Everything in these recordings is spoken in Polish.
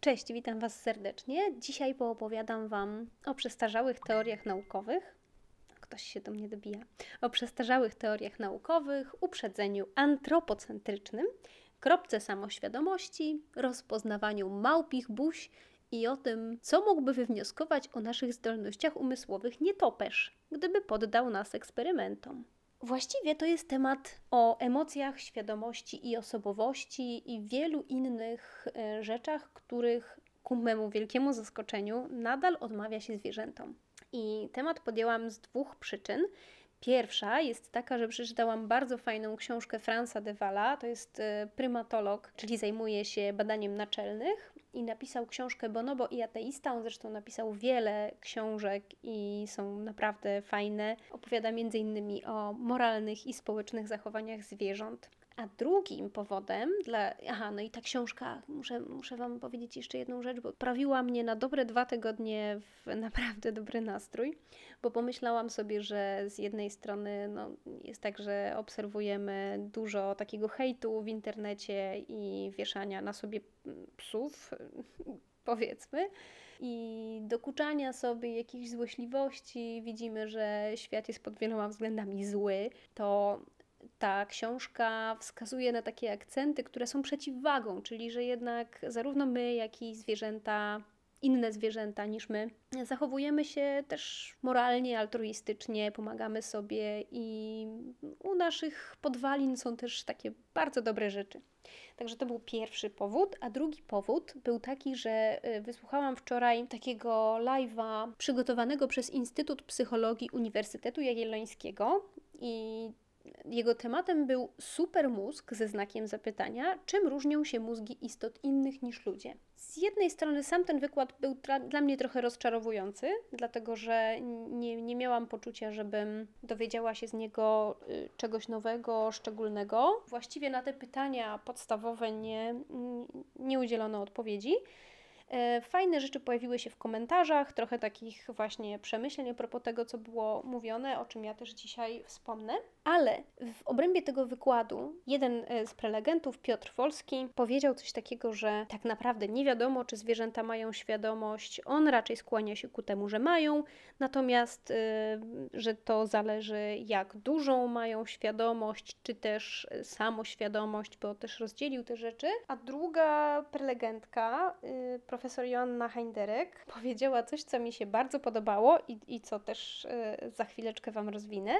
Cześć, witam Was serdecznie. Dzisiaj poopowiadam Wam o przestarzałych teoriach naukowych. Ktoś się do mnie dobija. O przestarzałych teoriach naukowych, uprzedzeniu antropocentrycznym, kropce samoświadomości, rozpoznawaniu małpich buź i o tym, co mógłby wywnioskować o naszych zdolnościach umysłowych nietoperz, gdyby poddał nas eksperymentom. Właściwie to jest temat o emocjach, świadomości i osobowości i wielu innych e, rzeczach, których ku memu wielkiemu zaskoczeniu nadal odmawia się zwierzętom. I temat podjęłam z dwóch przyczyn. Pierwsza jest taka, że przeczytałam bardzo fajną książkę Franza de Walla, to jest e, prymatolog, czyli zajmuje się badaniem naczelnych i napisał książkę Bonobo i ateista. On zresztą napisał wiele książek i są naprawdę fajne. Opowiada m.in. o moralnych i społecznych zachowaniach zwierząt. A drugim powodem dla. Aha, no i ta książka, muszę, muszę Wam powiedzieć jeszcze jedną rzecz, bo prawiła mnie na dobre dwa tygodnie w naprawdę dobry nastrój, bo pomyślałam sobie, że z jednej strony no, jest tak, że obserwujemy dużo takiego hejtu w internecie i wieszania na sobie psów, powiedzmy i dokuczania sobie jakichś złośliwości, widzimy, że świat jest pod wieloma względami zły, to ta książka wskazuje na takie akcenty, które są przeciwwagą, czyli że jednak zarówno my, jak i zwierzęta, inne zwierzęta niż my, zachowujemy się też moralnie, altruistycznie, pomagamy sobie i u naszych podwalin są też takie bardzo dobre rzeczy. Także to był pierwszy powód, a drugi powód był taki, że y, wysłuchałam wczoraj takiego live'a przygotowanego przez Instytut Psychologii Uniwersytetu Jagiellońskiego i jego tematem był supermózg ze znakiem zapytania, czym różnią się mózgi istot innych niż ludzie. Z jednej strony sam ten wykład był dla, mnie trochę rozczarowujący, dlatego że nie, nie miałam poczucia, żebym dowiedziała się z niego y, czegoś nowego, szczególnego. Właściwie na te pytania podstawowe nie, nie udzielono odpowiedzi. E, fajne rzeczy pojawiły się w komentarzach, trochę takich właśnie przemyśleń a propos tego, co było mówione, o czym ja też dzisiaj wspomnę. Ale w obrębie tego wykładu jeden e, z prelegentów, Piotr Wolski, powiedział coś takiego, że tak naprawdę nie wiadomo, czy zwierzęta mają świadomość. On raczej skłania się ku temu, że mają, natomiast e, że to zależy, jak dużą mają świadomość, czy też samoświadomość, bo też rozdzielił te rzeczy. A druga prelegentka, profesor profesor Joanna Heinderek powiedziała coś, co mi się bardzo podobało i, i co też y, za chwileczkę Wam rozwinę.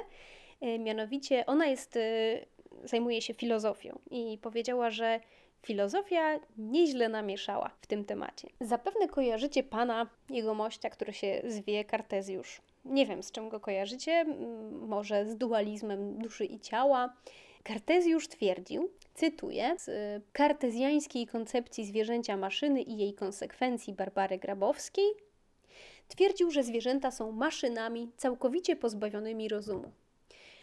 Y, mianowicie ona jest, y, zajmuje się filozofią i powiedziała, że filozofia nieźle namieszała w tym temacie. Zapewne kojarzycie pana, jego mościa, który się zwie Kartezjusz. Nie wiem, z czym go kojarzycie, może z dualizmem duszy i ciała. Kartezjusz twierdził, cytuję, z kartezjańskiej koncepcji zwierzęcia maszyny i jej konsekwencji Barbary Grabowskiej, twierdził, że zwierzęta są maszynami całkowicie pozbawionymi rozumu.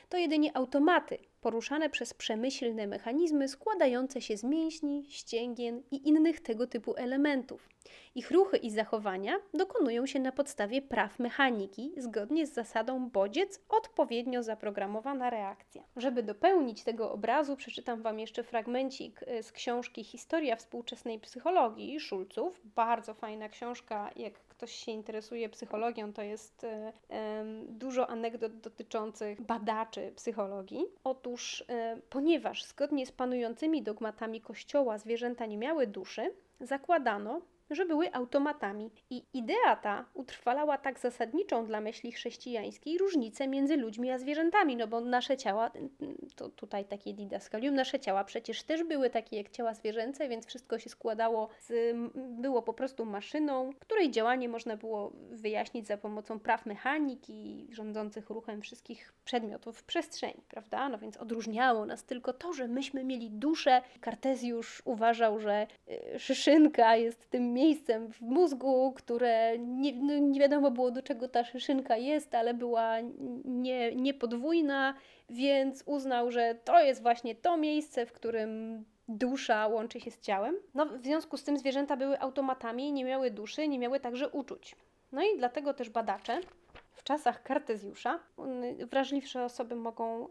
To jedynie automaty poruszane przez przemyślne mechanizmy składające się z mięśni, ścięgien i innych tego typu elementów. Ich ruchy i zachowania dokonują się na podstawie praw mechaniki, zgodnie z zasadą bodziec odpowiednio zaprogramowana reakcja. Żeby dopełnić tego obrazu, przeczytam Wam jeszcze fragmencik y, z książki Historia współczesnej psychologii Szulców. Bardzo fajna książka, jak ktoś się interesuje psychologią, to jest y, y, dużo anegdot dotyczących badaczy psychologii. Y, ponieważ zgodnie z panującymi dogmatami Kościoła zwierzęta nie miały duszy, zakładano, że były automatami. I idea ta utrwalała tak zasadniczą dla myśli chrześcijańskiej różnicę między ludźmi a zwierzętami, no bo nasze ciała, to tutaj takie didaskalium, nasze ciała przecież też były takie jak ciała zwierzęce, więc wszystko się składało z, było po prostu maszyną, której działanie można było wyjaśnić za pomocą praw mechaniki rządzących ruchem wszystkich przedmiotów w przestrzeni, prawda? No więc odróżniało nas tylko to, że myśmy mieli duszę. Kartezjusz uważał, że y, szyszynka jest tym miejscem w mózgu, które nie, no nie wiadomo było do czego ta szyszynka jest, ale była nie, niepodwójna, więc uznał, że to jest właśnie to miejsce, w którym dusza łączy się z ciałem. No, w związku z tym zwierzęta były automatami, nie miały duszy, nie miały także uczuć. No i dlatego też badacze w czasach Kartezjusza, wrażliwsze osoby mogą y,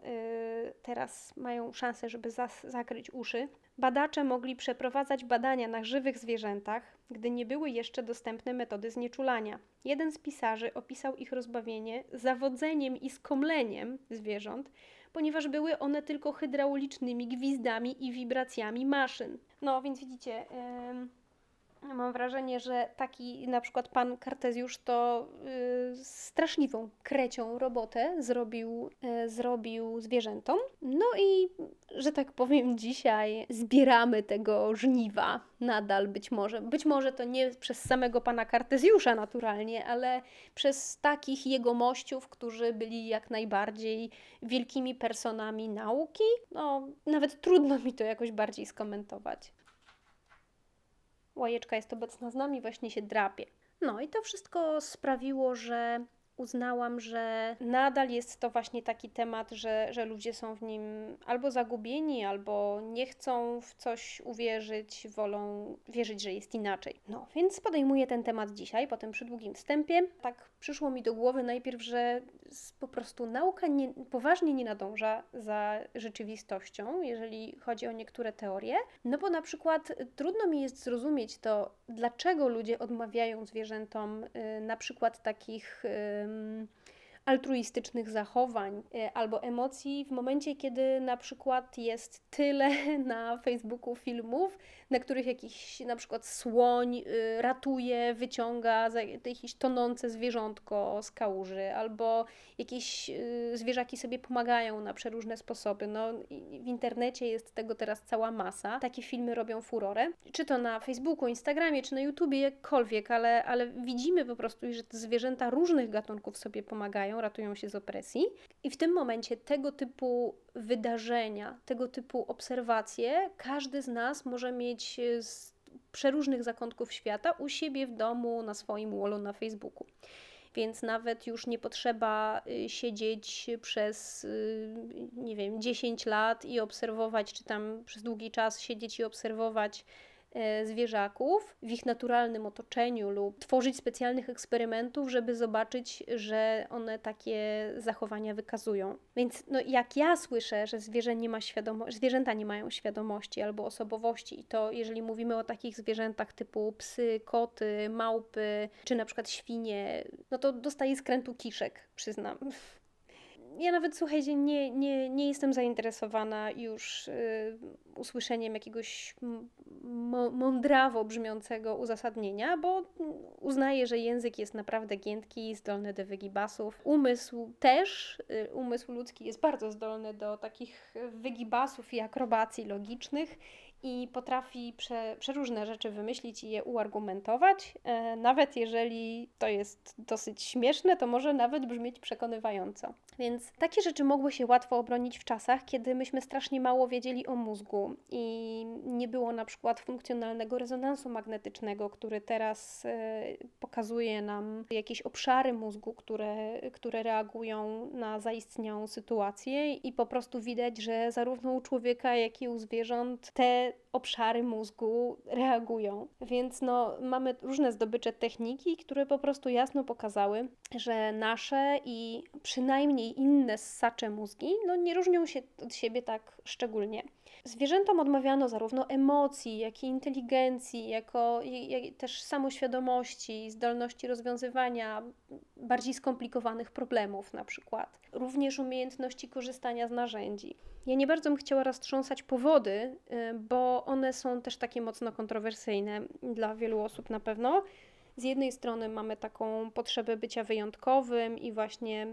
teraz mają szansę, żeby zas, zakryć uszy. Badacze mogli przeprowadzać badania na żywych zwierzętach, gdy nie były jeszcze dostępne metody znieczulania. Jeden z pisarzy opisał ich rozbawienie zawodzeniem i skomleniem zwierząt, ponieważ były one tylko hydraulicznymi gwizdami i wibracjami maszyn. No więc widzicie. Yy Mam wrażenie, że taki na przykład pan Kartezjusz to y, straszliwą, krecią robotę zrobił, y, zrobił zwierzętom. No i, że tak powiem, dzisiaj zbieramy tego żniwa nadal być może. Być może to nie przez samego pana Kartezjusza naturalnie, ale przez takich jegomościów, którzy byli jak najbardziej wielkimi personami nauki. No, nawet trudno mi to jakoś bardziej skomentować. Łajeczka jest obecna z nami, właśnie się drapie. No i to wszystko sprawiło, że uznałam, że nadal jest to właśnie taki temat, że, że ludzie są w nim albo zagubieni, albo nie chcą w coś uwierzyć, wolą wierzyć, że jest inaczej. No, więc podejmuję ten temat dzisiaj, potem przy długim wstępie. Tak przyszło mi do głowy najpierw, że po prostu nauka nie, poważnie nie nadąża za rzeczywistością, jeżeli chodzi o niektóre teorie, no bo na przykład trudno mi jest zrozumieć to, dlaczego ludzie odmawiają zwierzętom y, na przykład takich altruistycznych zachowań e, albo emocji w momencie, kiedy na przykład jest tyle na Facebooku filmów, na których jakiś na przykład słoń y, ratuje, wyciąga jakieś tonące zwierzątko z kałuży, albo jakieś y, zwierzaki sobie pomagają na przeróżne sposoby. No, w internecie jest tego teraz cała masa. Takie filmy robią furorę. Czy to na Facebooku, Instagramie, czy na YouTubie, jakkolwiek, ale, ale widzimy po prostu, że te zwierzęta różnych gatunków sobie pomagają, ratują się z opresji. I w tym momencie tego typu wydarzenia, tego typu obserwacje, każdy z nas może mieć z przeróżnych zakątków świata u siebie w domu, na swoim wallu na Facebooku. Więc nawet już nie potrzeba y, siedzieć przez, y, nie wiem, 10 lat i obserwować, czy tam przez długi czas siedzieć i obserwować E, zwierzaków w ich naturalnym otoczeniu lub tworzyć specjalnych eksperymentów, żeby zobaczyć, że one takie zachowania wykazują. Więc no, jak ja słyszę, że zwierzę nie ma świadomości, zwierzęta nie mają świadomości albo osobowości, i to jeżeli mówimy o takich zwierzętach typu psy, koty, małpy, czy na przykład świnie, no to dostaję skrętu kiszek, przyznam ja nawet słuchajcie, nie, nie, nie jestem zainteresowana już y, usłyszeniem jakiegoś mądrawo brzmiącego uzasadnienia, bo uznaję, że język jest naprawdę giętki, zdolny do wygibasów. Umysł też, y, umysł ludzki jest bardzo zdolny do takich wygibasów i akrobacji logicznych i potrafi prze, przeróżne rzeczy wymyślić i je uargumentować. E, nawet jeżeli to jest dosyć śmieszne, to może nawet brzmieć przekonywająco. Więc takie rzeczy mogły się łatwo obronić w czasach, kiedy myśmy strasznie mało wiedzieli o mózgu i nie było na przykład funkcjonalnego rezonansu magnetycznego, który teraz e, pokazuje nam jakieś obszary mózgu, które, które reagują na zaistniałą sytuację i po prostu widać, że zarówno u człowieka, jak i u zwierząt te obszary mózgu reagują. Więc no, mamy różne zdobycze techniki, które po prostu jasno pokazały, że nasze i przynajmniej inne ssacze mózgi no, nie różnią się od siebie tak szczególnie. Zwierzętom odmawiano zarówno emocji, jak i inteligencji, jako jak też samoświadomości, zdolności rozwiązywania bardziej skomplikowanych problemów, na przykład. Również umiejętności korzystania z narzędzi. Ja nie bardzo bym chciała roztrząsać powody, y, bo one są też takie mocno kontrowersyjne dla wielu osób na pewno. Z jednej strony mamy taką potrzebę bycia wyjątkowym i właśnie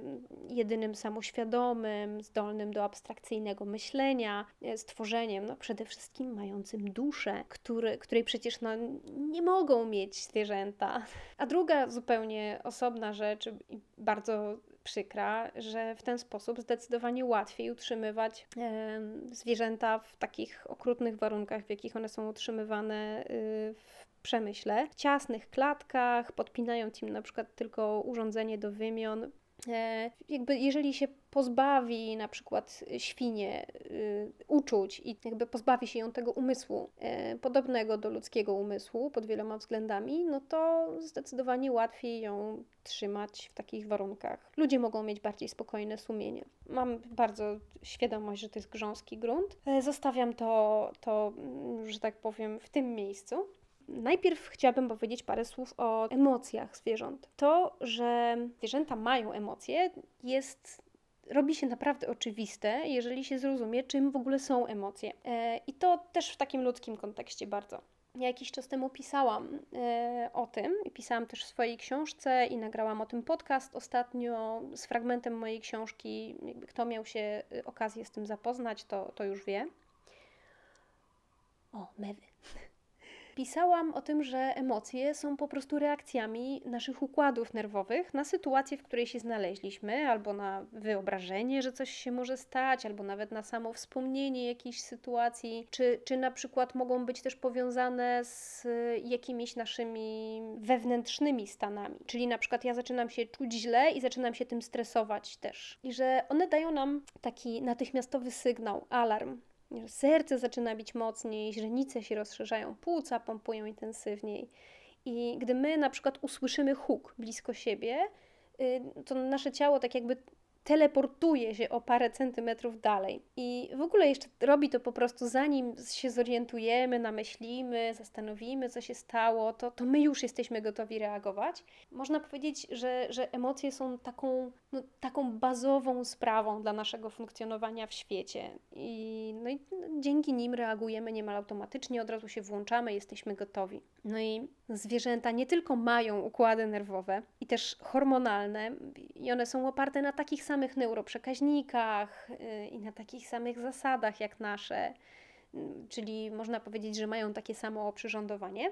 jedynym samoświadomym, zdolnym do abstrakcyjnego myślenia, y, stworzeniem, no przede wszystkim mającym duszę, który, której przecież no, nie mogą mieć zwierzęta. A druga zupełnie osobna rzecz i bardzo przykra, że w ten sposób zdecydowanie łatwiej utrzymywać e, zwierzęta w takich okrutnych warunkach, w jakich one są utrzymywane y, w przemyśle, w ciasnych klatkach, podpinając im na przykład tylko urządzenie do wymion. E, jakby jeżeli się pozbawi na przykład świnie y, uczuć i jakby pozbawi się ją tego umysłu y, podobnego do ludzkiego umysłu pod wieloma względami, no to zdecydowanie łatwiej ją trzymać w takich warunkach. Ludzie mogą mieć bardziej spokojne sumienie. Mam bardzo świadomość, że to jest grząski grunt. E, zostawiam to, to, że tak powiem, w tym miejscu. Najpierw chciałabym powiedzieć parę słów o emocjach zwierząt. To, że zwierzęta mają emocje, jest robi się naprawdę oczywiste, jeżeli się zrozumie, czym w ogóle są emocje. E, I to też w takim ludzkim kontekście bardzo. Ja jakiś czas temu pisałam e, o tym i pisałam też w swojej książce i nagrałam o tym podcast ostatnio z fragmentem mojej książki. Jakby kto miał się e, okazję z tym zapoznać, to, to już wie. O, mewy. Pisałam o tym, że emocje są po prostu reakcjami naszych układów nerwowych na sytuację, w której się znaleźliśmy, albo na wyobrażenie, że coś się może stać, albo nawet na samo wspomnienie jakiejś sytuacji, czy, czy na przykład mogą być też powiązane z jakimiś naszymi wewnętrznymi stanami. Czyli na przykład ja zaczynam się czuć źle i zaczynam się tym stresować też. I że one dają nam taki natychmiastowy sygnał, alarm, serce zaczyna bić mocniej, źrenice się rozszerzają, płuca pompują intensywniej. I gdy my na przykład usłyszymy huk blisko siebie, y, to nasze ciało tak jakby teleportuje się o parę centymetrów dalej. I w ogóle jeszcze robi to po prostu zanim się zorientujemy, namyślimy, zastanowimy, co się stało, to, to my już jesteśmy gotowi reagować. Można powiedzieć, że, że emocje są taką, no, taką bazową sprawą dla naszego funkcjonowania w świecie. I, no i dzięki nim reagujemy niemal automatycznie, od razu się włączamy, jesteśmy gotowi. No i zwierzęta nie tylko mają układy nerwowe i też hormonalne, i one są oparte na takich samych neuroprzekaźnikach y, i na takich samych zasadach jak nasze, mm, czyli można powiedzieć, że mają takie samo oprzyrządowanie,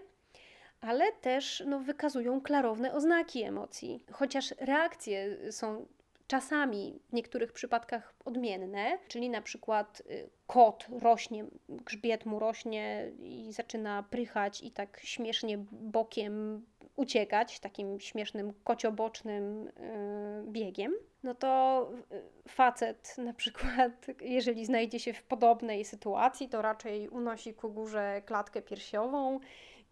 ale też no, wykazują klarowne oznaki emocji, chociaż reakcje są czasami w niektórych przypadkach odmienne, czyli na przykład y, kot rośnie, grzbiet mu rośnie i zaczyna prychać i tak śmiesznie bokiem uciekać, takim śmiesznym kociobocznym y, biegiem, no to y, facet na przykład, jeżeli znajdzie się w podobnej sytuacji, to raczej unosi ku górze klatkę piersiową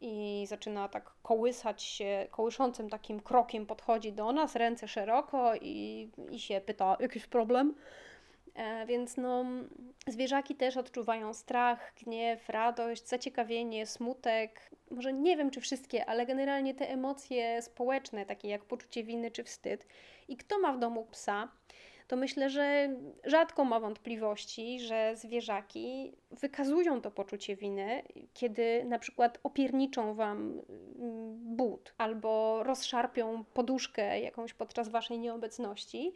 i zaczyna tak kołysać się, kołyszącym takim krokiem podchodzi do nas, ręce szeroko i, i się pyta, jakiś problem? E, więc no, zwierzaki też odczuwają strach, gniew, radość, zaciekawienie, smutek. Może nie wiem, czy wszystkie, ale generalnie te emocje społeczne, takie jak poczucie winy czy wstyd. I kto ma w domu psa, to myślę, że rzadko ma wątpliwości, że zwierzaki wykazują to poczucie winy, kiedy na przykład opierniczą wam mm, but albo rozszarpią poduszkę jakąś podczas waszej nieobecności.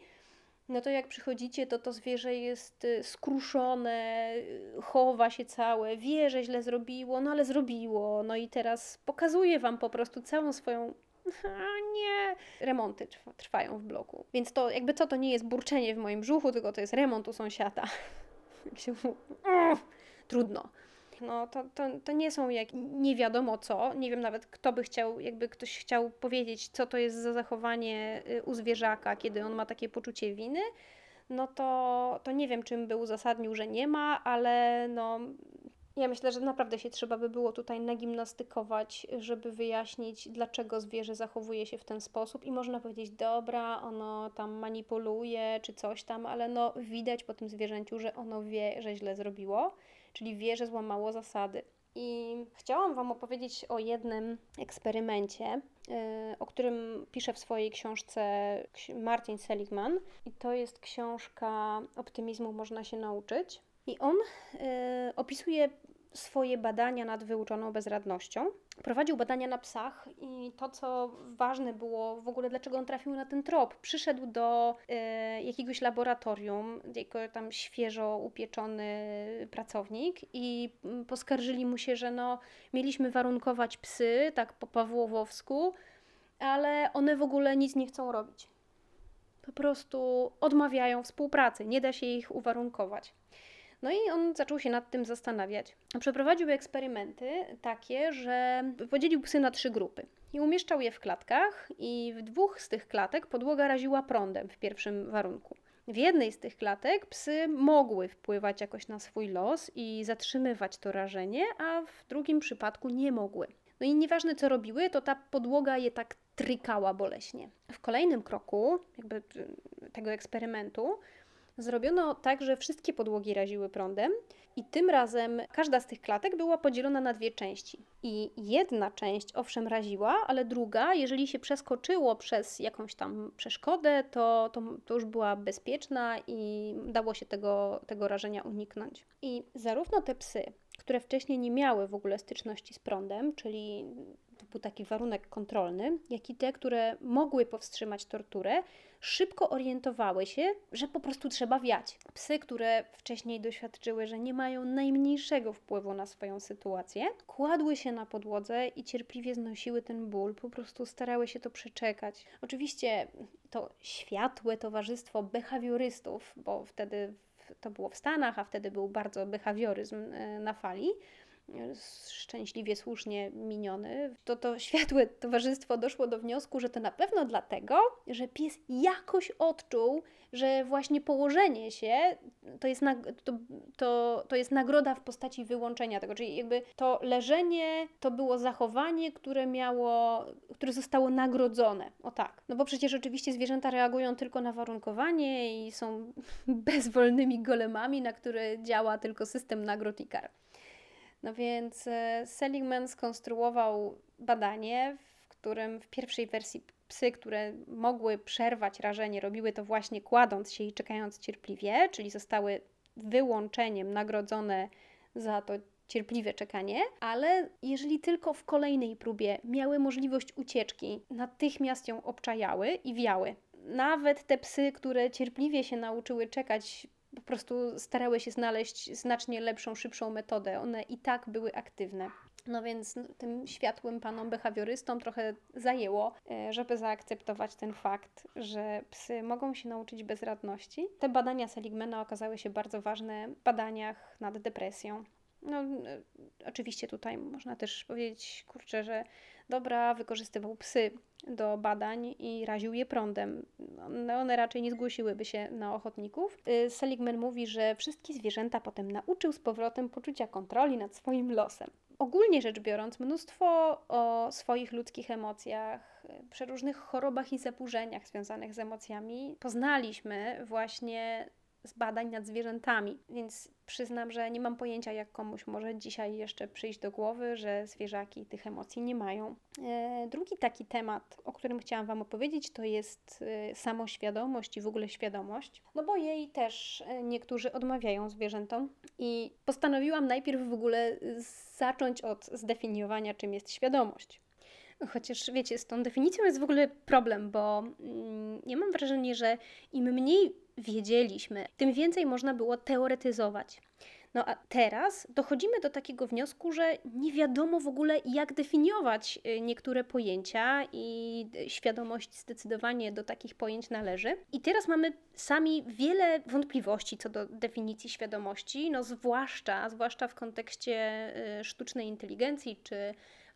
No to jak przychodzicie, to to zwierzę jest y, skruszone, y, chowa się całe, wie, że źle zrobiło, no ale zrobiło. No i teraz pokazuje Wam po prostu całą swoją a nie. Remonty trwają w bloku. Więc to jakby co, to nie jest burczenie w moim brzuchu, tylko to jest remont u sąsiada. Jak się Trudno. No to, to, to nie są jak nie wiadomo co. Nie wiem nawet, kto by chciał, jakby ktoś chciał powiedzieć, co to jest za zachowanie y, u zwierzaka, kiedy on ma takie poczucie winy no to, to nie wiem, czym by uzasadnił, że nie ma, ale no, ja myślę, że naprawdę się trzeba by było tutaj nagimnastykować, żeby wyjaśnić, dlaczego zwierzę zachowuje się w ten sposób i można powiedzieć, dobra, ono tam manipuluje czy coś tam, ale no widać po tym zwierzęciu, że ono wie, że źle zrobiło, czyli wie, że złamało zasady. I chciałam Wam opowiedzieć o jednym eksperymencie, yy, o którym pisze w swojej książce Martin Seligman. I to jest książka Optymizmu można się nauczyć. I on y, opisuje swoje badania nad wyuczoną bezradnością. Prowadził badania na psach i to, co ważne było w ogóle, dlaczego on trafił na ten trop. Przyszedł do y, jakiegoś laboratorium, jako tam świeżo upieczony pracownik i mm, poskarżyli mu się, że no, mieliśmy warunkować psy, tak po pawłowowsku, ale one w ogóle nic nie chcą robić. Po prostu odmawiają współpracy, nie da się ich uwarunkować. No i on zaczął się nad tym zastanawiać. Przeprowadził eksperymenty takie, że podzielił psy na trzy grupy i umieszczał je w klatkach i w dwóch z tych klatek podłoga raziła prądem w pierwszym warunku. W jednej z tych klatek psy mogły wpływać jakoś na swój los i zatrzymywać to rażenie, a w drugim przypadku nie mogły. No i nieważne co robiły, to ta podłoga je tak trykała boleśnie. W kolejnym kroku jakby tego eksperymentu Zrobiono tak, że wszystkie podłogi raziły prądem i tym razem każda z tych klatek była podzielona na dwie części. I jedna część owszem raziła, ale druga, jeżeli się przeskoczyło przez jakąś tam przeszkodę, to, to, to już była bezpieczna i dało się tego, tego rażenia uniknąć. I zarówno te psy, które wcześniej nie miały w ogóle styczności z prądem, czyli to był taki warunek kontrolny, jak i te, które mogły powstrzymać torturę, szybko orientowały się, że po prostu trzeba wiać. Psy, które wcześniej doświadczyły, że nie mają najmniejszego wpływu na swoją sytuację, kładły się na podłodze i cierpliwie znosiły ten ból, po prostu starały się to przeczekać. Oczywiście to światłe towarzystwo behawiorystów, bo wtedy to było w Stanach, a wtedy był bardzo behawioryzm e, na fali, szczęśliwie, słusznie miniony, to to światłe towarzystwo doszło do wniosku, że to na pewno dlatego, że pies jakoś odczuł, że właśnie położenie się to jest, to, to, to jest nagroda w postaci wyłączenia tego, czyli jakby to leżenie to było zachowanie, które miało, które zostało nagrodzone. O tak. No bo przecież oczywiście zwierzęta reagują tylko na warunkowanie i są bezwolnymi golemami, na które działa tylko system nagród i kar. No więc e, Seligman skonstruował badanie, w którym w pierwszej wersji psy, które mogły przerwać rażenie, robiły to właśnie kładąc się i czekając cierpliwie, czyli zostały wyłączeniem nagrodzone za to cierpliwe czekanie, ale jeżeli tylko w kolejnej próbie miały możliwość ucieczki, natychmiast ją obczajały i wiały. Nawet te psy, które cierpliwie się nauczyły czekać po prostu starały się znaleźć znacznie lepszą, szybszą metodę. One i tak były aktywne. No więc tym światłym panom behawiorystom trochę zajęło, e, żeby zaakceptować ten fakt, że psy mogą się nauczyć bezradności. Te badania Seligmana okazały się bardzo ważne w badaniach nad depresją. No, oczywiście tutaj można też powiedzieć, kurczę, że dobra, wykorzystywał psy do badań i raził je prądem. One, one raczej nie zgłosiłyby się na ochotników. Y, Seligman mówi, że wszystkie zwierzęta potem nauczył z powrotem poczucia kontroli nad swoim losem. Ogólnie rzecz biorąc, mnóstwo o swoich ludzkich emocjach, y, przeróżnych chorobach i zaburzeniach związanych z emocjami poznaliśmy właśnie z badań nad zwierzętami, więc przyznam, że nie mam pojęcia, jak komuś może dzisiaj jeszcze przyjść do głowy, że zwierzaki tych emocji nie mają. E, drugi taki temat, o którym chciałam Wam opowiedzieć, to jest e, samoświadomość i w ogóle świadomość, no bo jej też e, niektórzy odmawiają zwierzętom i postanowiłam najpierw w ogóle zacząć od zdefiniowania, czym jest świadomość. Chociaż wiecie, z tą definicją jest w ogóle problem, bo mm, ja mam wrażenie, że im mniej wiedzieliśmy, tym więcej można było teoretyzować. No a teraz dochodzimy do takiego wniosku, że nie wiadomo w ogóle, jak definiować y, niektóre pojęcia, i świadomość zdecydowanie do takich pojęć należy. I teraz mamy sami wiele wątpliwości co do definicji świadomości, no zwłaszcza, zwłaszcza w kontekście y, sztucznej inteligencji czy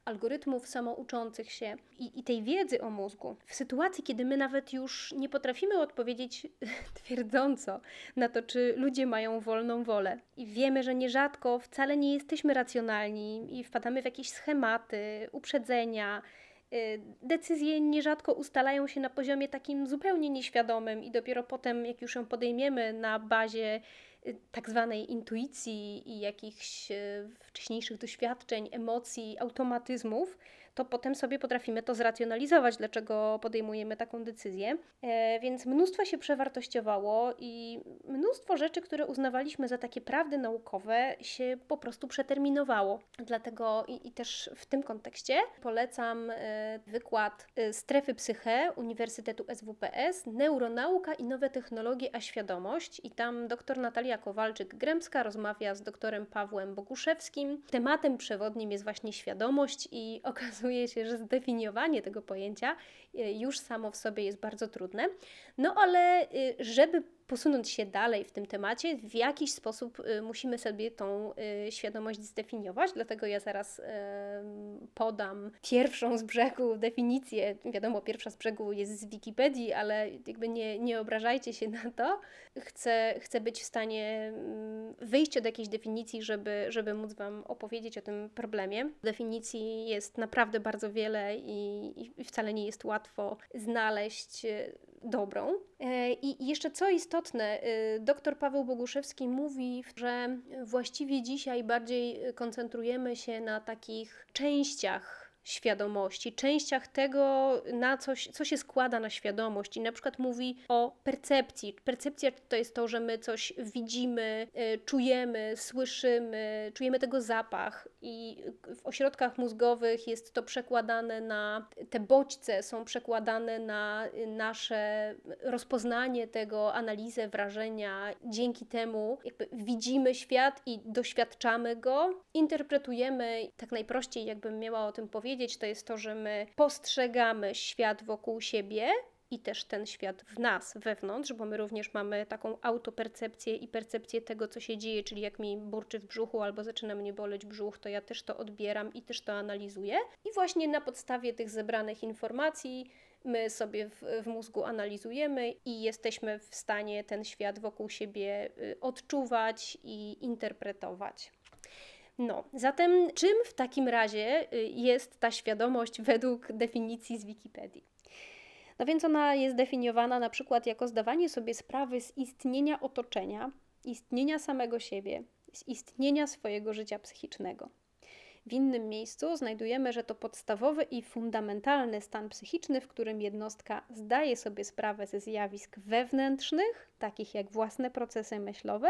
algorytmów samouczących się i, i tej wiedzy o mózgu, w sytuacji, kiedy my nawet już nie potrafimy odpowiedzieć twierdząco na to, czy ludzie mają wolną wolę, i wiemy, że nierzadko wcale nie jesteśmy racjonalni i wpadamy w jakieś schematy, uprzedzenia, y, decyzje nierzadko ustalają się na poziomie takim zupełnie nieświadomym i dopiero potem, jak już ją podejmiemy na bazie tak zwanej intuicji i jakichś y, wcześniejszych doświadczeń, emocji, automatyzmów, to potem sobie potrafimy to zracjonalizować, dlaczego podejmujemy taką decyzję. E, więc mnóstwo się przewartościowało i mnóstwo rzeczy, które uznawaliśmy za takie prawdy naukowe, się po prostu przeterminowało. Dlatego i, i też w tym kontekście polecam e, wykład e, Strefy Psyche Uniwersytetu SWPS, Neuronauka i nowe technologie, a świadomość. I tam dr Natalia Kowalczyk-Gremska rozmawia z doktorem Pawłem Boguszewskim. Tematem przewodnim jest właśnie świadomość i okazuje okazuje się, że zdefiniowanie tego pojęcia y, już samo w sobie jest bardzo trudne. No ale y, żeby posunąć się dalej w tym temacie, w jakiś sposób y, musimy sobie tą y, świadomość zdefiniować, dlatego ja zaraz podam pierwszą z brzegu definicję. Wiadomo, pierwsza z brzegu jest z Wikipedii, ale jakby nie, nie obrażajcie się na to. Chcę, chcę być w stanie mm, wyjść od jakiejś definicji, żeby, żeby móc Wam opowiedzieć o tym problemie. Definicji jest naprawdę bardzo wiele i, i wcale nie jest łatwo znaleźć dobrą. E, I jeszcze co istotne, y, dr Paweł Boguszewski mówi, że właściwie dzisiaj bardziej koncentrujemy się na takich częściach świadomości, częściach tego, na coś, co się składa na świadomość. I na przykład mówi o percepcji. Percepcja to jest to, że my coś widzimy, y, czujemy, słyszymy, czujemy tego zapach, i w ośrodkach mózgowych jest to przekładane na te bodźce, są przekładane na nasze rozpoznanie tego, analizę wrażenia. Dzięki temu jakby widzimy świat i doświadczamy go, interpretujemy. Tak najprościej, jakbym miała o tym powiedzieć, powiedzieć, to jest to, że my postrzegamy świat wokół siebie i też ten świat w nas, wewnątrz, bo my również mamy taką autopercepcję i percepcję tego, co się dzieje, czyli jak mi burczy w brzuchu albo zaczyna mnie boleć brzuch, to ja też to odbieram i też to analizuję. I właśnie na podstawie tych zebranych informacji my sobie w, w mózgu analizujemy i jesteśmy w stanie ten świat wokół siebie y, odczuwać i interpretować. No, zatem czym w takim razie y, jest ta świadomość według definicji z Wikipedii? No więc ona jest definiowana na przykład jako zdawanie sobie sprawy z istnienia otoczenia, istnienia samego siebie, z istnienia swojego życia psychicznego. W innym miejscu znajdujemy, że to podstawowy i fundamentalny stan psychiczny, w którym jednostka zdaje sobie sprawę ze zjawisk wewnętrznych, takich jak własne procesy myślowe,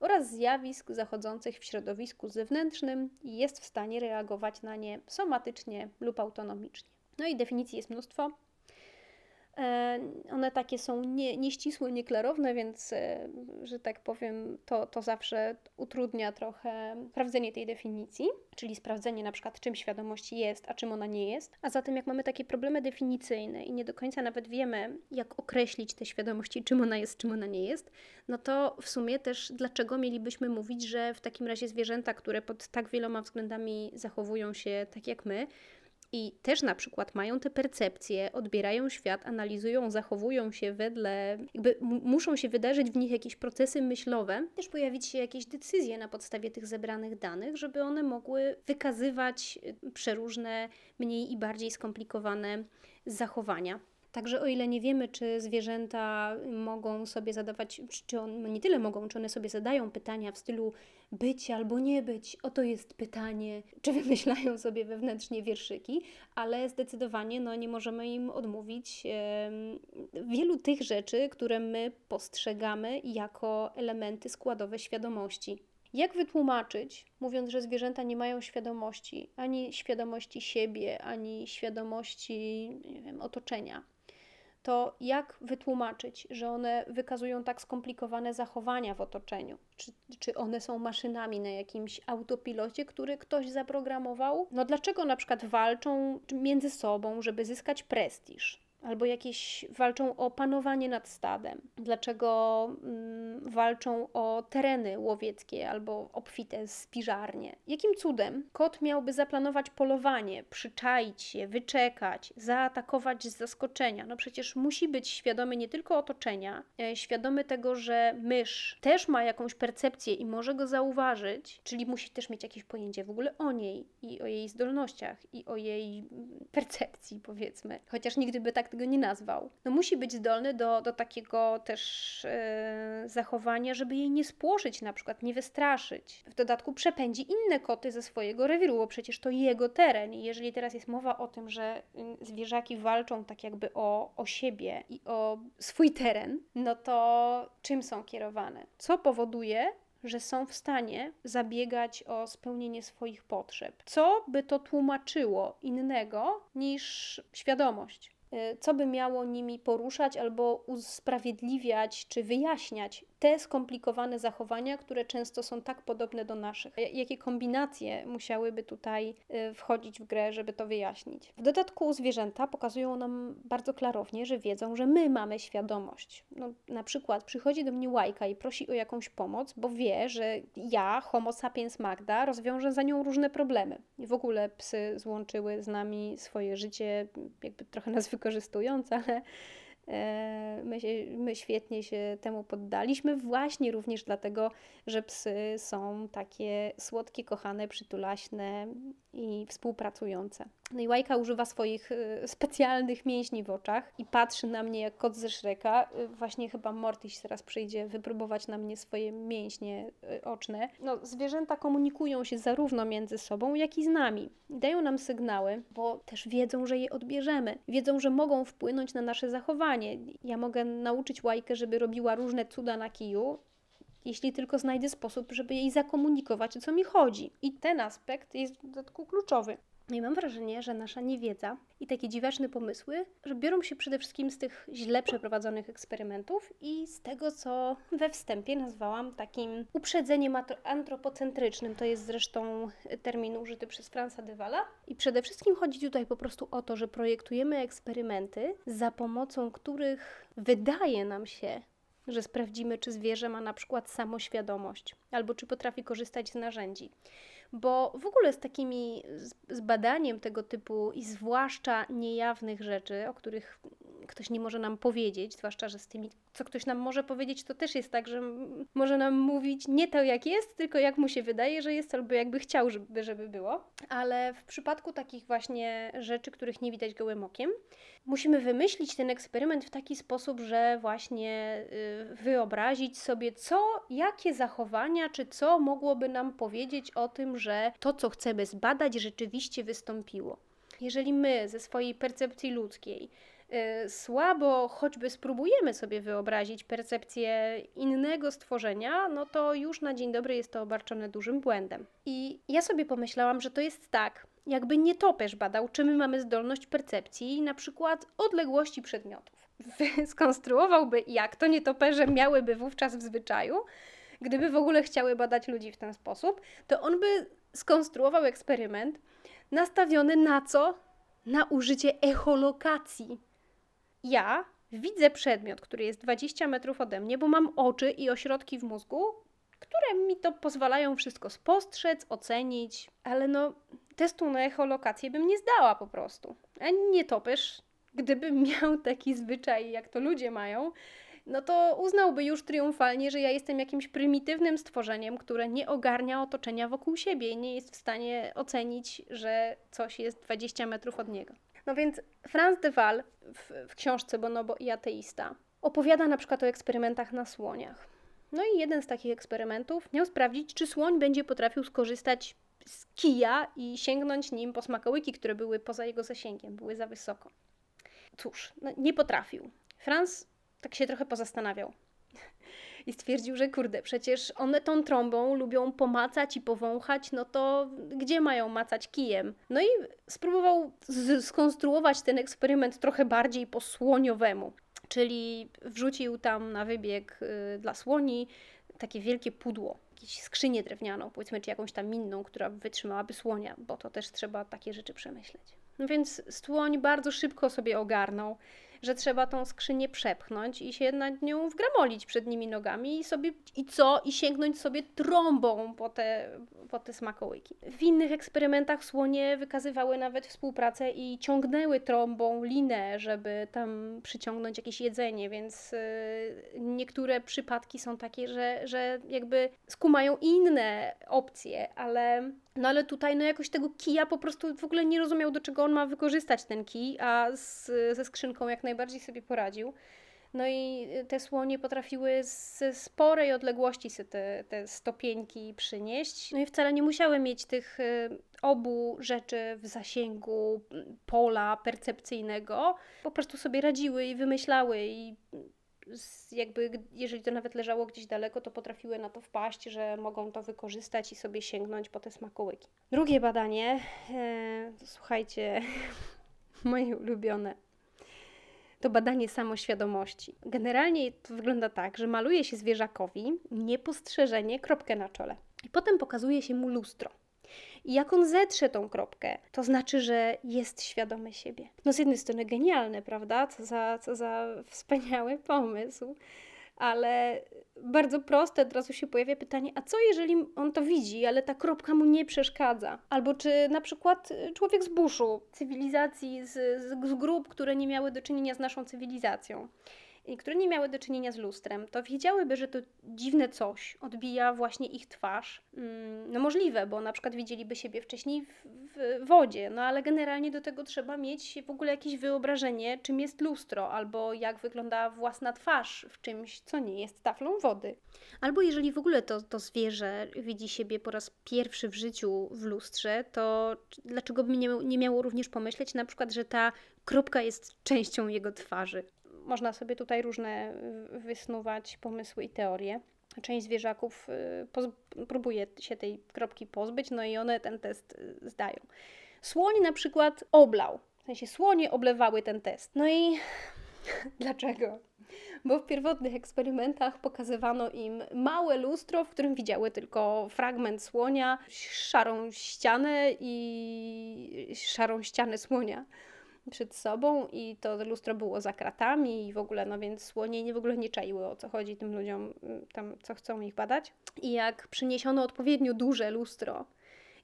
oraz zjawisk zachodzących w środowisku zewnętrznym i jest w stanie reagować na nie somatycznie lub autonomicznie. No i definicji jest mnóstwo. E, one takie są nie, nieścisłe, nieklarowne, więc, e, że tak powiem, to, to zawsze utrudnia trochę sprawdzenie tej definicji, czyli sprawdzenie na przykład, czym świadomość jest, a czym ona nie jest. A zatem, jak mamy takie problemy definicyjne i nie do końca nawet wiemy, jak określić tę świadomość i czym ona jest, czym ona nie jest, no to w sumie też dlaczego mielibyśmy mówić, że w takim razie zwierzęta, które pod tak wieloma względami zachowują się tak jak my, i też na przykład mają te percepcje, odbierają świat, analizują, zachowują się wedle, jakby muszą się wydarzyć w nich jakieś procesy myślowe, też pojawić się jakieś decyzje na podstawie tych zebranych danych, żeby one mogły wykazywać y, przeróżne, mniej i bardziej skomplikowane zachowania. Także o ile nie wiemy, czy zwierzęta mogą sobie zadawać, czy on, nie tyle mogą, czy one sobie zadają pytania w stylu być albo nie być, oto jest pytanie, czy wymyślają sobie wewnętrznie wierszyki, ale zdecydowanie no, nie możemy im odmówić wielu tych rzeczy, które my postrzegamy jako elementy składowe świadomości. Jak wytłumaczyć, mówiąc, że zwierzęta nie mają świadomości, ani świadomości siebie, ani świadomości wiem, otoczenia? To jak wytłumaczyć, że one wykazują tak skomplikowane zachowania w otoczeniu? Czy, czy one są maszynami na jakimś autopilocie, który ktoś zaprogramował? No dlaczego na przykład walczą między sobą, żeby zyskać prestiż? Albo jakieś walczą o panowanie nad stadem, dlaczego mm, walczą o tereny łowieckie albo obfite spiżarnie. Jakim cudem kot miałby zaplanować polowanie, przyczaić się, wyczekać, zaatakować z zaskoczenia? No przecież musi być świadomy nie tylko otoczenia, e, świadomy tego, że mysz też ma jakąś percepcję i może go zauważyć, czyli musi też mieć jakieś pojęcie w ogóle o niej i o jej zdolnościach i o jej mm, percepcji, powiedzmy. Chociaż nigdy by tak tego nie nazwał. No musi być zdolny do, do takiego też yy, zachowania, żeby jej nie spłoszyć, na przykład nie wystraszyć. W dodatku przepędzi inne koty ze swojego rewiru, bo przecież to jego teren. I jeżeli teraz jest mowa o tym, że y, zwierzaki walczą tak jakby o, o siebie i o swój teren, no to czym są kierowane? Co powoduje, że są w stanie zabiegać o spełnienie swoich potrzeb. Co by to tłumaczyło innego niż świadomość? Co by miało nimi poruszać albo usprawiedliwiać czy wyjaśniać te skomplikowane zachowania, które często są tak podobne do naszych. Jakie kombinacje musiałyby tutaj y, wchodzić w grę, żeby to wyjaśnić? W dodatku zwierzęta pokazują nam bardzo klarownie, że wiedzą, że my mamy świadomość. No, na przykład przychodzi do mnie łajka i prosi o jakąś pomoc, bo wie, że ja, Homo sapiens Magda, rozwiążę za nią różne problemy. W ogóle psy złączyły z nami swoje życie, jakby trochę nas wykorzystując, ale my, się, my świetnie się temu poddaliśmy, właśnie również dlatego, że psy są takie słodkie, kochane, przytulaśne i współpracujące. No i Łajka używa swoich y, specjalnych mięśni w oczach i patrzy na mnie jak kot ze Szreka. Y, właśnie chyba Mortis teraz przyjdzie wypróbować na mnie swoje mięśnie y, oczne. No, zwierzęta komunikują się zarówno między sobą, jak i z nami. Dają nam sygnały, bo też wiedzą, że je odbierzemy. Wiedzą, że mogą wpłynąć na nasze zachowanie. Ja mogę nauczyć Łajkę, żeby robiła różne cuda na kiju, jeśli tylko znajdę sposób, żeby jej zakomunikować, o co mi chodzi. I ten aspekt jest w dodatku kluczowy. No i mam wrażenie, że nasza niewiedza i takie dziwaczne pomysły, że biorą się przede wszystkim z tych źle przeprowadzonych eksperymentów i z tego, co we wstępie nazwałam takim uprzedzeniem antropocentrycznym. To jest zresztą termin użyty przez Franza de Walla. I przede wszystkim chodzi tutaj po prostu o to, że projektujemy eksperymenty, za pomocą których wydaje nam się, że sprawdzimy, czy zwierzę ma na przykład samoświadomość albo czy potrafi korzystać z narzędzi bo w ogóle z takimi, z badaniem tego typu i zwłaszcza niejawnych rzeczy, o których ktoś nie może nam powiedzieć, zwłaszcza, że z tymi, co ktoś nam może powiedzieć, to też jest tak, że może nam mówić nie to, jak jest, tylko jak mu się wydaje, że jest, albo jakby chciał, żeby, żeby było. Ale w przypadku takich właśnie rzeczy, których nie widać gołym okiem, musimy wymyślić ten eksperyment w taki sposób, że właśnie y, wyobrazić sobie, co, jakie zachowania, czy co mogłoby nam powiedzieć o tym, że to, co chcemy zbadać, rzeczywiście wystąpiło. Jeżeli my ze swojej percepcji ludzkiej słabo choćby spróbujemy sobie wyobrazić percepcję innego stworzenia, no to już na dzień dobry jest to obarczone dużym błędem. I ja sobie pomyślałam, że to jest tak, jakby nietoperz badał, czy my mamy zdolność percepcji, na przykład odległości przedmiotów. Skonstruowałby, jak to nietoperze miałyby wówczas w zwyczaju, gdyby w ogóle chciały badać ludzi w ten sposób, to on by skonstruował eksperyment nastawiony na co? Na użycie echolokacji ja widzę przedmiot, który jest 20 metrów ode mnie, bo mam oczy i ośrodki w mózgu, które mi to pozwalają wszystko spostrzec, ocenić, ale no testu na echolokację bym nie zdała po prostu. A nie topesz, gdyby miał taki zwyczaj, jak to ludzie mają, no to uznałby już triumfalnie, że ja jestem jakimś prymitywnym stworzeniem, które nie ogarnia otoczenia wokół siebie i nie jest w stanie ocenić, że coś jest 20 metrów od niego. No więc Franz de Waal w, w książce Bonobo i ateista opowiada na przykład o eksperymentach na słoniach. No i jeden z takich eksperymentów miał sprawdzić, czy słoń będzie potrafił skorzystać z kija i sięgnąć nim po smakołyki, które były poza jego zasięgiem, były za wysoko. Cóż, no nie potrafił. Franz tak się trochę pozastanawiał i stwierdził, że kurde, przecież one tą trąbą lubią pomacać i powąchać, no to gdzie mają macać kijem? No i spróbował skonstruować ten eksperyment trochę bardziej po słoniowemu, czyli wrzucił tam na wybieg y, dla słoni takie wielkie pudło, jakieś skrzynię drewnianą, powiedzmy, czy jakąś tam inną, która wytrzymałaby słonia, bo to też trzeba takie rzeczy przemyśleć. No więc słoń bardzo szybko sobie ogarnął, że trzeba tą skrzynię przepchnąć i się nad nią wgramolić przed nimi nogami i sobie, i co? I sięgnąć sobie trąbą po te, po te smakołyki. W innych eksperymentach słonie wykazywały nawet współpracę i ciągnęły trąbą linę, żeby tam przyciągnąć jakieś jedzenie, więc yy, niektóre przypadki są takie, że, że jakby skumają inne opcje, ale no ale tutaj no jakoś tego kija po prostu w ogóle nie rozumiał, do czego on ma wykorzystać ten kij, a z, ze skrzynką jak najbardziej sobie poradził. No i te słonie potrafiły ze sporej odległości sobie te, te stopieńki przynieść. No i wcale nie musiały mieć tych y, obu rzeczy w zasięgu pola percepcyjnego. Po prostu sobie radziły i wymyślały i jakby, jeżeli to nawet leżało gdzieś daleko, to potrafiły na to wpaść, że mogą to wykorzystać i sobie sięgnąć po te smakołyki. Drugie badanie, e, słuchajcie, moje ulubione, to badanie samoświadomości. Generalnie to wygląda tak, że maluje się zwierzakowi niepostrzeżenie kropkę na czole. I potem pokazuje się mu lustro. I jak on zetrze tą kropkę, to znaczy, że jest świadomy siebie. No z jednej strony genialne, prawda? Co za, co za wspaniały pomysł. Ale bardzo proste, od razu się pojawia pytanie, a co jeżeli on to widzi, ale ta kropka mu nie przeszkadza? Albo czy na przykład człowiek z buszu, cywilizacji, z, z, z grup, które nie miały do czynienia z naszą cywilizacją które nie miały do czynienia z lustrem, to wiedziałyby, że to dziwne coś odbija właśnie ich twarz. Mm, no możliwe, bo na przykład widzieliby siebie wcześniej w, w wodzie, no ale generalnie do tego trzeba mieć w ogóle jakieś wyobrażenie, czym jest lustro, albo jak wygląda własna twarz w czymś, co nie jest taflą wody. Albo jeżeli w ogóle to, to zwierzę widzi siebie po raz pierwszy w życiu w lustrze, to dlaczego by nie, nie miało również pomyśleć na przykład, że ta kropka jest częścią jego twarzy? Można sobie tutaj różne wysnuwać pomysły i teorie. Część zwierzaków y, próbuje się tej kropki pozbyć, no i one ten test y, zdają. Słoń na przykład oblał, w sensie słonie oblewały ten test. No i dlaczego? Bo w pierwotnych eksperymentach pokazywano im małe lustro, w którym widziały tylko fragment słonia, szarą ścianę i szarą ścianę słonia przed sobą i to lustro było za kratami i w ogóle, no więc słonie nie w ogóle nie czaiły o co chodzi tym ludziom, y, tam co chcą ich badać. I jak przyniesiono odpowiednio duże lustro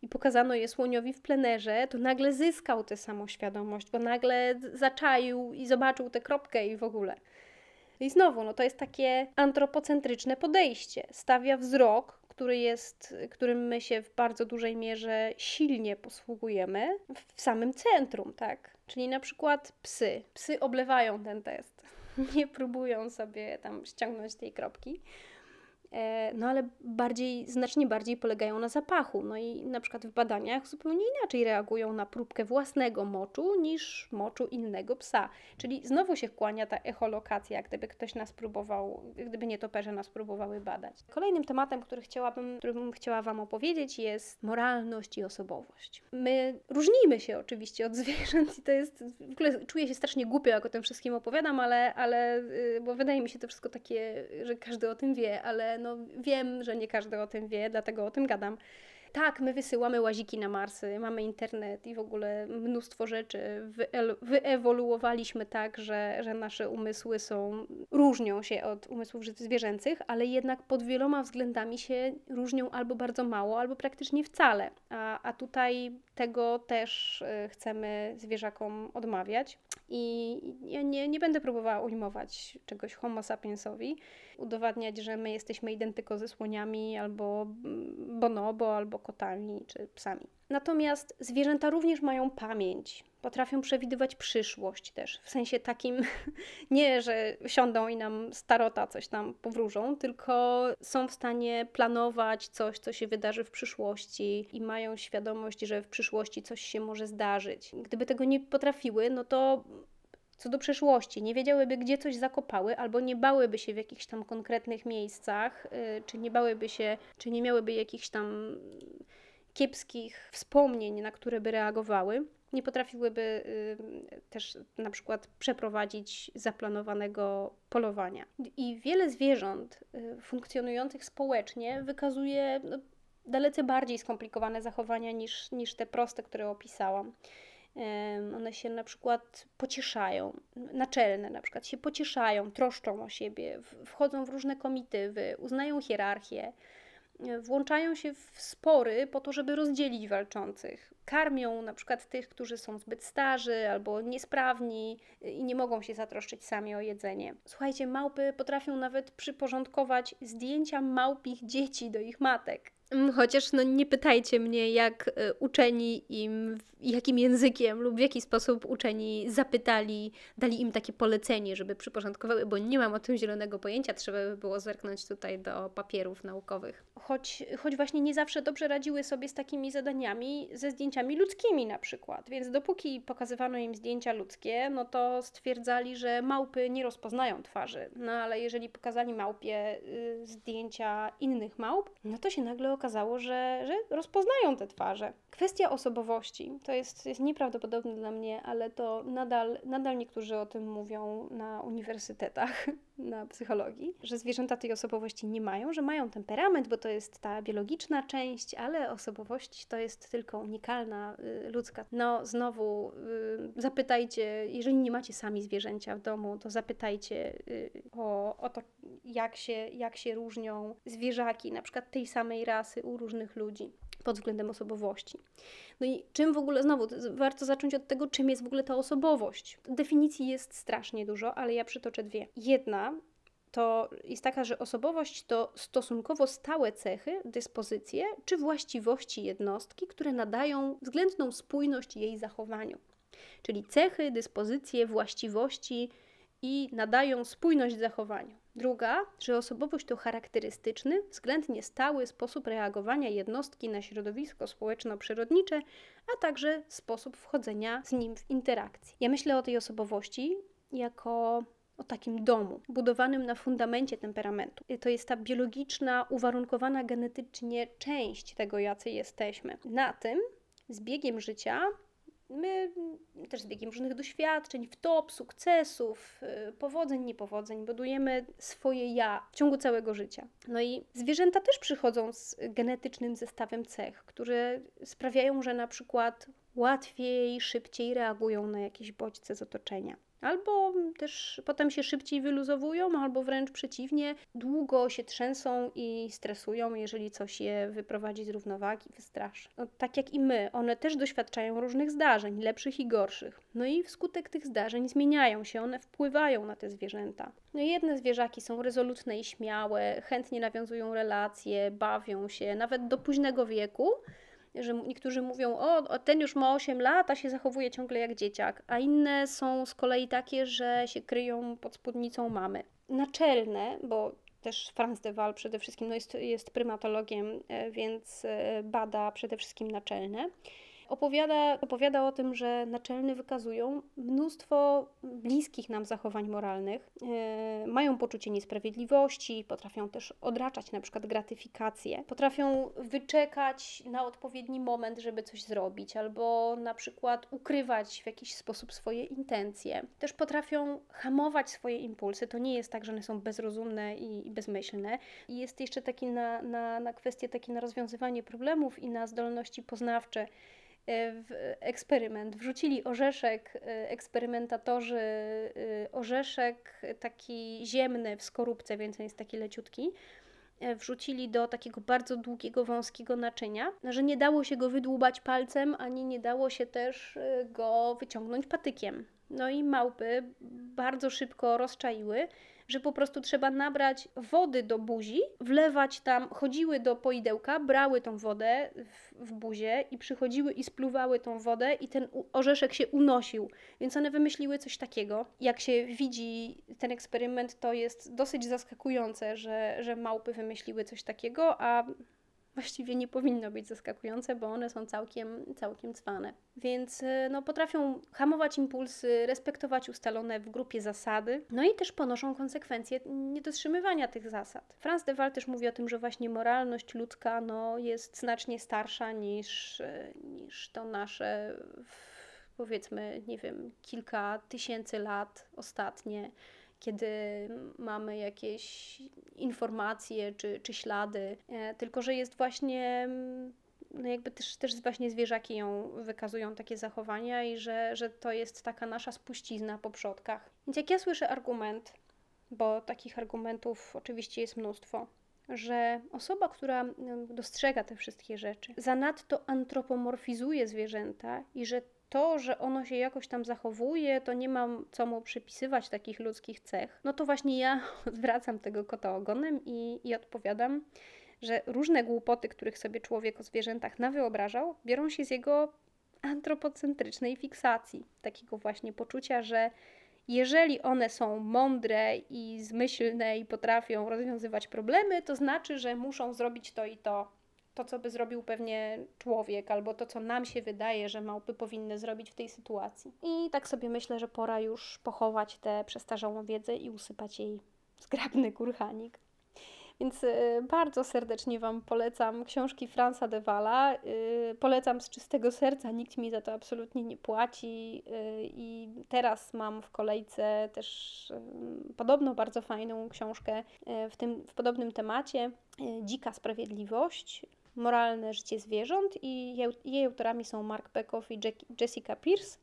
i pokazano je słoniowi w plenerze, to nagle zyskał tę samoświadomość, bo nagle zaczaił i zobaczył tę kropkę i w ogóle. I znowu, no to jest takie antropocentryczne podejście. Stawia wzrok, który jest, którym my się w bardzo dużej mierze silnie posługujemy, w samym centrum, tak? Czyli na przykład psy. Psy oblewają ten test. Nie próbują sobie tam ściągnąć tej kropki. E, no ale bardziej, znacznie bardziej polegają na zapachu. No i na przykład w badaniach zupełnie inaczej reagują na próbkę własnego moczu niż moczu innego psa. Czyli znowu się kłania ta echolokacja, gdyby ktoś nas próbował, gdyby nietoperze nas próbowały badać. Kolejnym tematem, który chciałabym, który bym chciała Wam opowiedzieć jest moralność i osobowość. My różnimy się oczywiście od zwierząt i to jest, w ogóle czuję się strasznie głupio, jak o tym wszystkim opowiadam, ale, ale y, bo wydaje mi się to wszystko takie, że każdy o tym wie, ale no wiem, że nie każdy o tym wie, dlatego o tym gadam. Tak, my wysyłamy łaziki na Marsy, mamy internet i w ogóle mnóstwo rzeczy. Wyewoluowaliśmy tak, że, że nasze umysły są, różnią się od umysłów zwierzęcych, ale jednak pod wieloma względami się różnią albo bardzo mało, albo praktycznie wcale. A, a tutaj tego też y, chcemy zwierzakom odmawiać. I ja nie, nie będę próbowała ujmować czegoś homo sapiensowi, udowadniać, że my jesteśmy identyko ze słoniami, albo bonobo, albo kotami, czy psami. Natomiast zwierzęta również mają pamięć, potrafią przewidywać przyszłość też, w sensie takim, nie, że siądą i nam starota coś tam powróżą, tylko są w stanie planować coś, co się wydarzy w przyszłości i mają świadomość, że w przyszłości coś się może zdarzyć. Gdyby tego nie potrafiły, no to co do przeszłości, nie wiedziałyby, gdzie coś zakopały, albo nie bałyby się w jakichś tam konkretnych miejscach, yy, czy nie bałyby się, czy nie miałyby jakichś tam kiepskich wspomnień, na które by reagowały nie potrafiłyby y, też na przykład przeprowadzić zaplanowanego polowania. I wiele zwierząt y, funkcjonujących społecznie wykazuje no, dalece bardziej skomplikowane zachowania niż, niż te proste, które opisałam. One się na przykład pocieszają, naczelne na przykład się pocieszają, troszczą o siebie, wchodzą w różne komitywy, uznają hierarchię, włączają się w spory po to, żeby rozdzielić walczących. Karmią na przykład tych, którzy są zbyt starzy albo niesprawni i nie mogą się zatroszczyć sami o jedzenie. Słuchajcie, małpy potrafią nawet przyporządkować zdjęcia małpich dzieci do ich matek. Mm, chociaż no, nie pytajcie mnie, jak e, uczeni im, jakim językiem lub w jaki sposób uczeni zapytali, dali im takie polecenie, żeby przyporządkowały, bo nie mam o tym zielonego pojęcia, trzeba by było zerknąć tutaj do papierów naukowych. Choć, choć właśnie nie zawsze dobrze radziły sobie z takimi zadaniami, ze zdjęciami ludzkimi na przykład. Więc dopóki pokazywano im zdjęcia ludzkie, no to stwierdzali, że małpy nie rozpoznają twarzy. No ale jeżeli pokazali małpie y, zdjęcia innych małp, no to się nagle okazało, że, że rozpoznają te twarze. Kwestia osobowości to jest, jest nieprawdopodobne dla mnie, ale to nadal, nadal niektórzy o tym mówią na uniwersytetach, na psychologii, że zwierzęta tej osobowości nie mają, że mają temperament, bo to jest ta biologiczna część, ale osobowość to jest tylko unikalna, y, ludzka. No, znowu y, zapytajcie, jeżeli nie macie sami zwierzęcia w domu, to zapytajcie y, o, o to, jak się, jak się różnią zwierzaki, na przykład tej samej rasy u różnych ludzi. pod względem osobowości. No i czym w ogóle, znowu, warto zacząć od tego, czym jest w ogóle ta osobowość. Definicji jest strasznie dużo, ale ja przytoczę dwie. Jedna to jest taka, że osobowość to stosunkowo stałe cechy, dyspozycje czy właściwości jednostki, które nadają względną spójność jej zachowaniu. Czyli cechy, dyspozycje, właściwości i nadają spójność zachowaniu. Druga, że osobowość to charakterystyczny, względnie stały sposób reagowania jednostki na środowisko społeczno-przyrodnicze, a także sposób wchodzenia z nim w interakcję. Ja myślę o tej osobowości jako o takim domu, budowanym na fundamencie temperamentu. To jest ta biologiczna, uwarunkowana genetycznie część tego, jacy jesteśmy. Na tym z biegiem życia my też z biegiem różnych doświadczeń, wtop, sukcesów, y, powodzeń, niepowodzeń, budujemy swoje ja w ciągu całego życia. No i zwierzęta też przychodzą z genetycznym zestawem cech, które sprawiają, że na przykład łatwiej, szybciej reagują na jakieś bodźce z otoczenia. Albo też potem się szybciej wyluzowują, albo wręcz przeciwnie, długo się trzęsą i stresują, jeżeli coś je wyprowadzi z równowagi, wystraszy. No, tak jak i my, one też doświadczają różnych zdarzeń, lepszych i gorszych. No i wskutek tych zdarzeń zmieniają się, one wpływają na te zwierzęta. No jedne zwierzaki są rezolutne i śmiałe, chętnie nawiązują relacje, bawią się, nawet do późnego wieku że niektórzy mówią, o, ten już ma 8 lat, a się zachowuje ciągle jak dzieciak, a inne są z kolei takie, że się kryją pod spódnicą mamy. Naczelne, bo też Franz de Waal przede wszystkim no jest, jest prymatologiem, e, więc e, bada przede wszystkim naczelne opowiada, opowiada o tym, że naczelny wykazują mnóstwo bliskich nam zachowań moralnych, yy, mają poczucie niesprawiedliwości, potrafią też odraczać na przykład gratyfikację, potrafią wyczekać na odpowiedni moment, żeby coś zrobić, albo na przykład ukrywać w jakiś sposób swoje intencje. Też potrafią hamować swoje impulsy. To nie jest tak, że one są bezrozumne i, i bezmyślne. I jest jeszcze taki na, na, na kwestie takie na rozwiązywanie problemów i na zdolności poznawcze w eksperyment. Wrzucili orzeszek, e, eksperymentatorzy, e, orzeszek taki ziemny w skorupce, więc jest taki leciutki. Wrzucili do takiego bardzo długiego, wąskiego naczynia, że nie dało się go wydłubać palcem, ani nie dało się też go wyciągnąć patykiem. No i małpy bardzo szybko rozczaiły, że po prostu trzeba nabrać wody do buzi, wlewać tam, chodziły do poidełka, brały tą wodę w, w buzie i przychodziły i spluwały tą wodę i ten orzeszek się unosił. Więc one wymyśliły coś takiego. Jak się widzi ten eksperyment, to jest dosyć zaskakujące, że, że małpy wymyśliły coś takiego, a właściwie nie powinno być zaskakujące, bo one są całkiem, całkiem cwane. Więc e, no, potrafią hamować impulsy, respektować ustalone w grupie zasady, no i też ponoszą konsekwencje niedotrzymywania tych zasad. Franz de Waal też mówi o tym, że właśnie moralność ludzka no, jest znacznie starsza niż, e, niż to nasze powiedzmy, nie wiem, kilka tysięcy lat ostatnie kiedy mamy jakieś informacje czy, czy ślady, e, tylko że jest właśnie no jakby też, też właśnie zwierzaki ją wykazują takie zachowania i że, że to jest taka nasza spuścizna po przodkach. Więc jak ja słyszę argument, bo takich argumentów oczywiście jest mnóstwo, że osoba, która dostrzega te wszystkie rzeczy, zanadto antropomorfizuje zwierzęta i że to, że ono się jakoś tam zachowuje, to nie mam co mu przypisywać takich ludzkich cech, no to właśnie ja odwracam tego kota ogonem i, i odpowiadam, że różne głupoty, których sobie człowiek o zwierzętach nawyobrażał, biorą się z jego antropocentrycznej fiksacji, takiego właśnie poczucia, że jeżeli one są mądre i zmyślne i potrafią rozwiązywać problemy, to znaczy, że muszą zrobić to i to to, co by zrobił pewnie człowiek, albo to, co nam się wydaje, że małpy powinny zrobić w tej sytuacji. I tak sobie myślę, że pora już pochować tę przestarzałą wiedzę i usypać jej zgrabny kurhanik. Więc y, bardzo serdecznie Wam polecam książki Franza de Wala. Y, polecam z czystego serca, nikt mi za to absolutnie nie płaci. Y, I teraz mam w kolejce też podobno bardzo fajną książkę w, tym, w podobnym temacie. Dzika Sprawiedliwość Moralne życie zwierząt i jej autorami są Mark Beckoff i Jessica Pierce.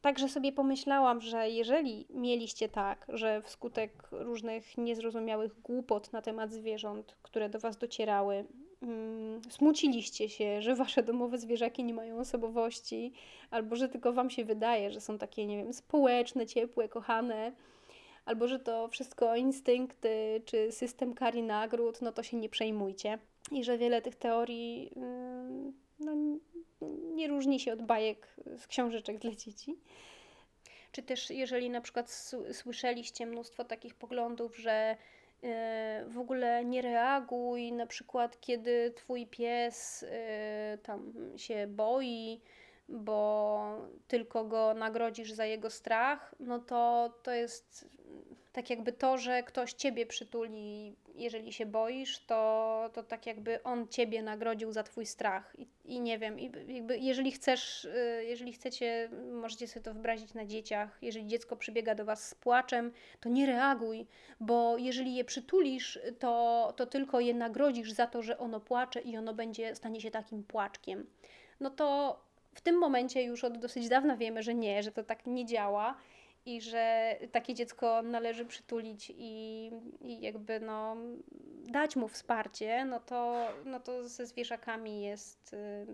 Także sobie pomyślałam, że jeżeli mieliście tak, że wskutek różnych niezrozumiałych głupot na temat zwierząt, które do Was docierały, mm, smuciliście się, że wasze domowe zwierzaki nie mają osobowości, albo że tylko wam się wydaje, że są takie, nie wiem, społeczne, ciepłe, kochane, albo że to wszystko instynkty czy system kar i nagród, no to się nie przejmujcie. I że wiele tych teorii mm, no, nie różni się od bajek z książeczek dla dzieci. Czy też, jeżeli na przykład słyszeliście mnóstwo takich poglądów, że e, w ogóle nie reaguj, na przykład kiedy twój pies e, tam się boi, bo tylko go nagrodzisz za jego strach, no to to jest tak jakby to, że ktoś ciebie przytuli, jeżeli się boisz, to, to tak jakby on ciebie nagrodził za twój strach. I, i nie wiem, i jakby jeżeli chcesz, y, jeżeli chcecie, możecie sobie to wyobrazić na dzieciach, jeżeli dziecko przybiega do was z płaczem, to nie reaguj, bo jeżeli je przytulisz, to, to tylko je nagrodzisz za to, że ono płacze i ono będzie, stanie się takim płaczkiem. No to w tym momencie już od dosyć dawna wiemy, że nie, że to tak nie działa i że takie dziecko należy przytulić i, i jakby no, dać mu wsparcie, no to, no to ze zwierzakami jest y,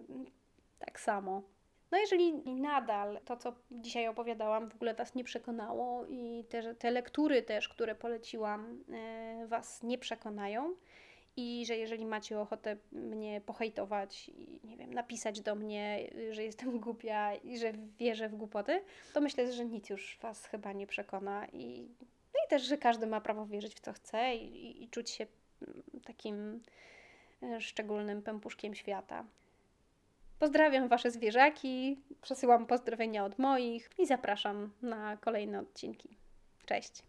tak samo. No jeżeli nadal to, co dzisiaj opowiadałam, w ogóle Was nie przekonało i te, te lektury też, które poleciłam, y, Was nie przekonają, i że jeżeli macie ochotę mnie pohejtować i nie wiem, napisać do mnie, że jestem głupia i że wierzę w głupoty, to myślę, że nic już Was chyba nie przekona i, no i też, że każdy ma prawo wierzyć w co chce i, i, i czuć się mm, takim e, szczególnym pępuszkiem świata. Pozdrawiam Wasze zwierzaki, przesyłam pozdrowienia od moich i zapraszam na kolejne odcinki. Cześć!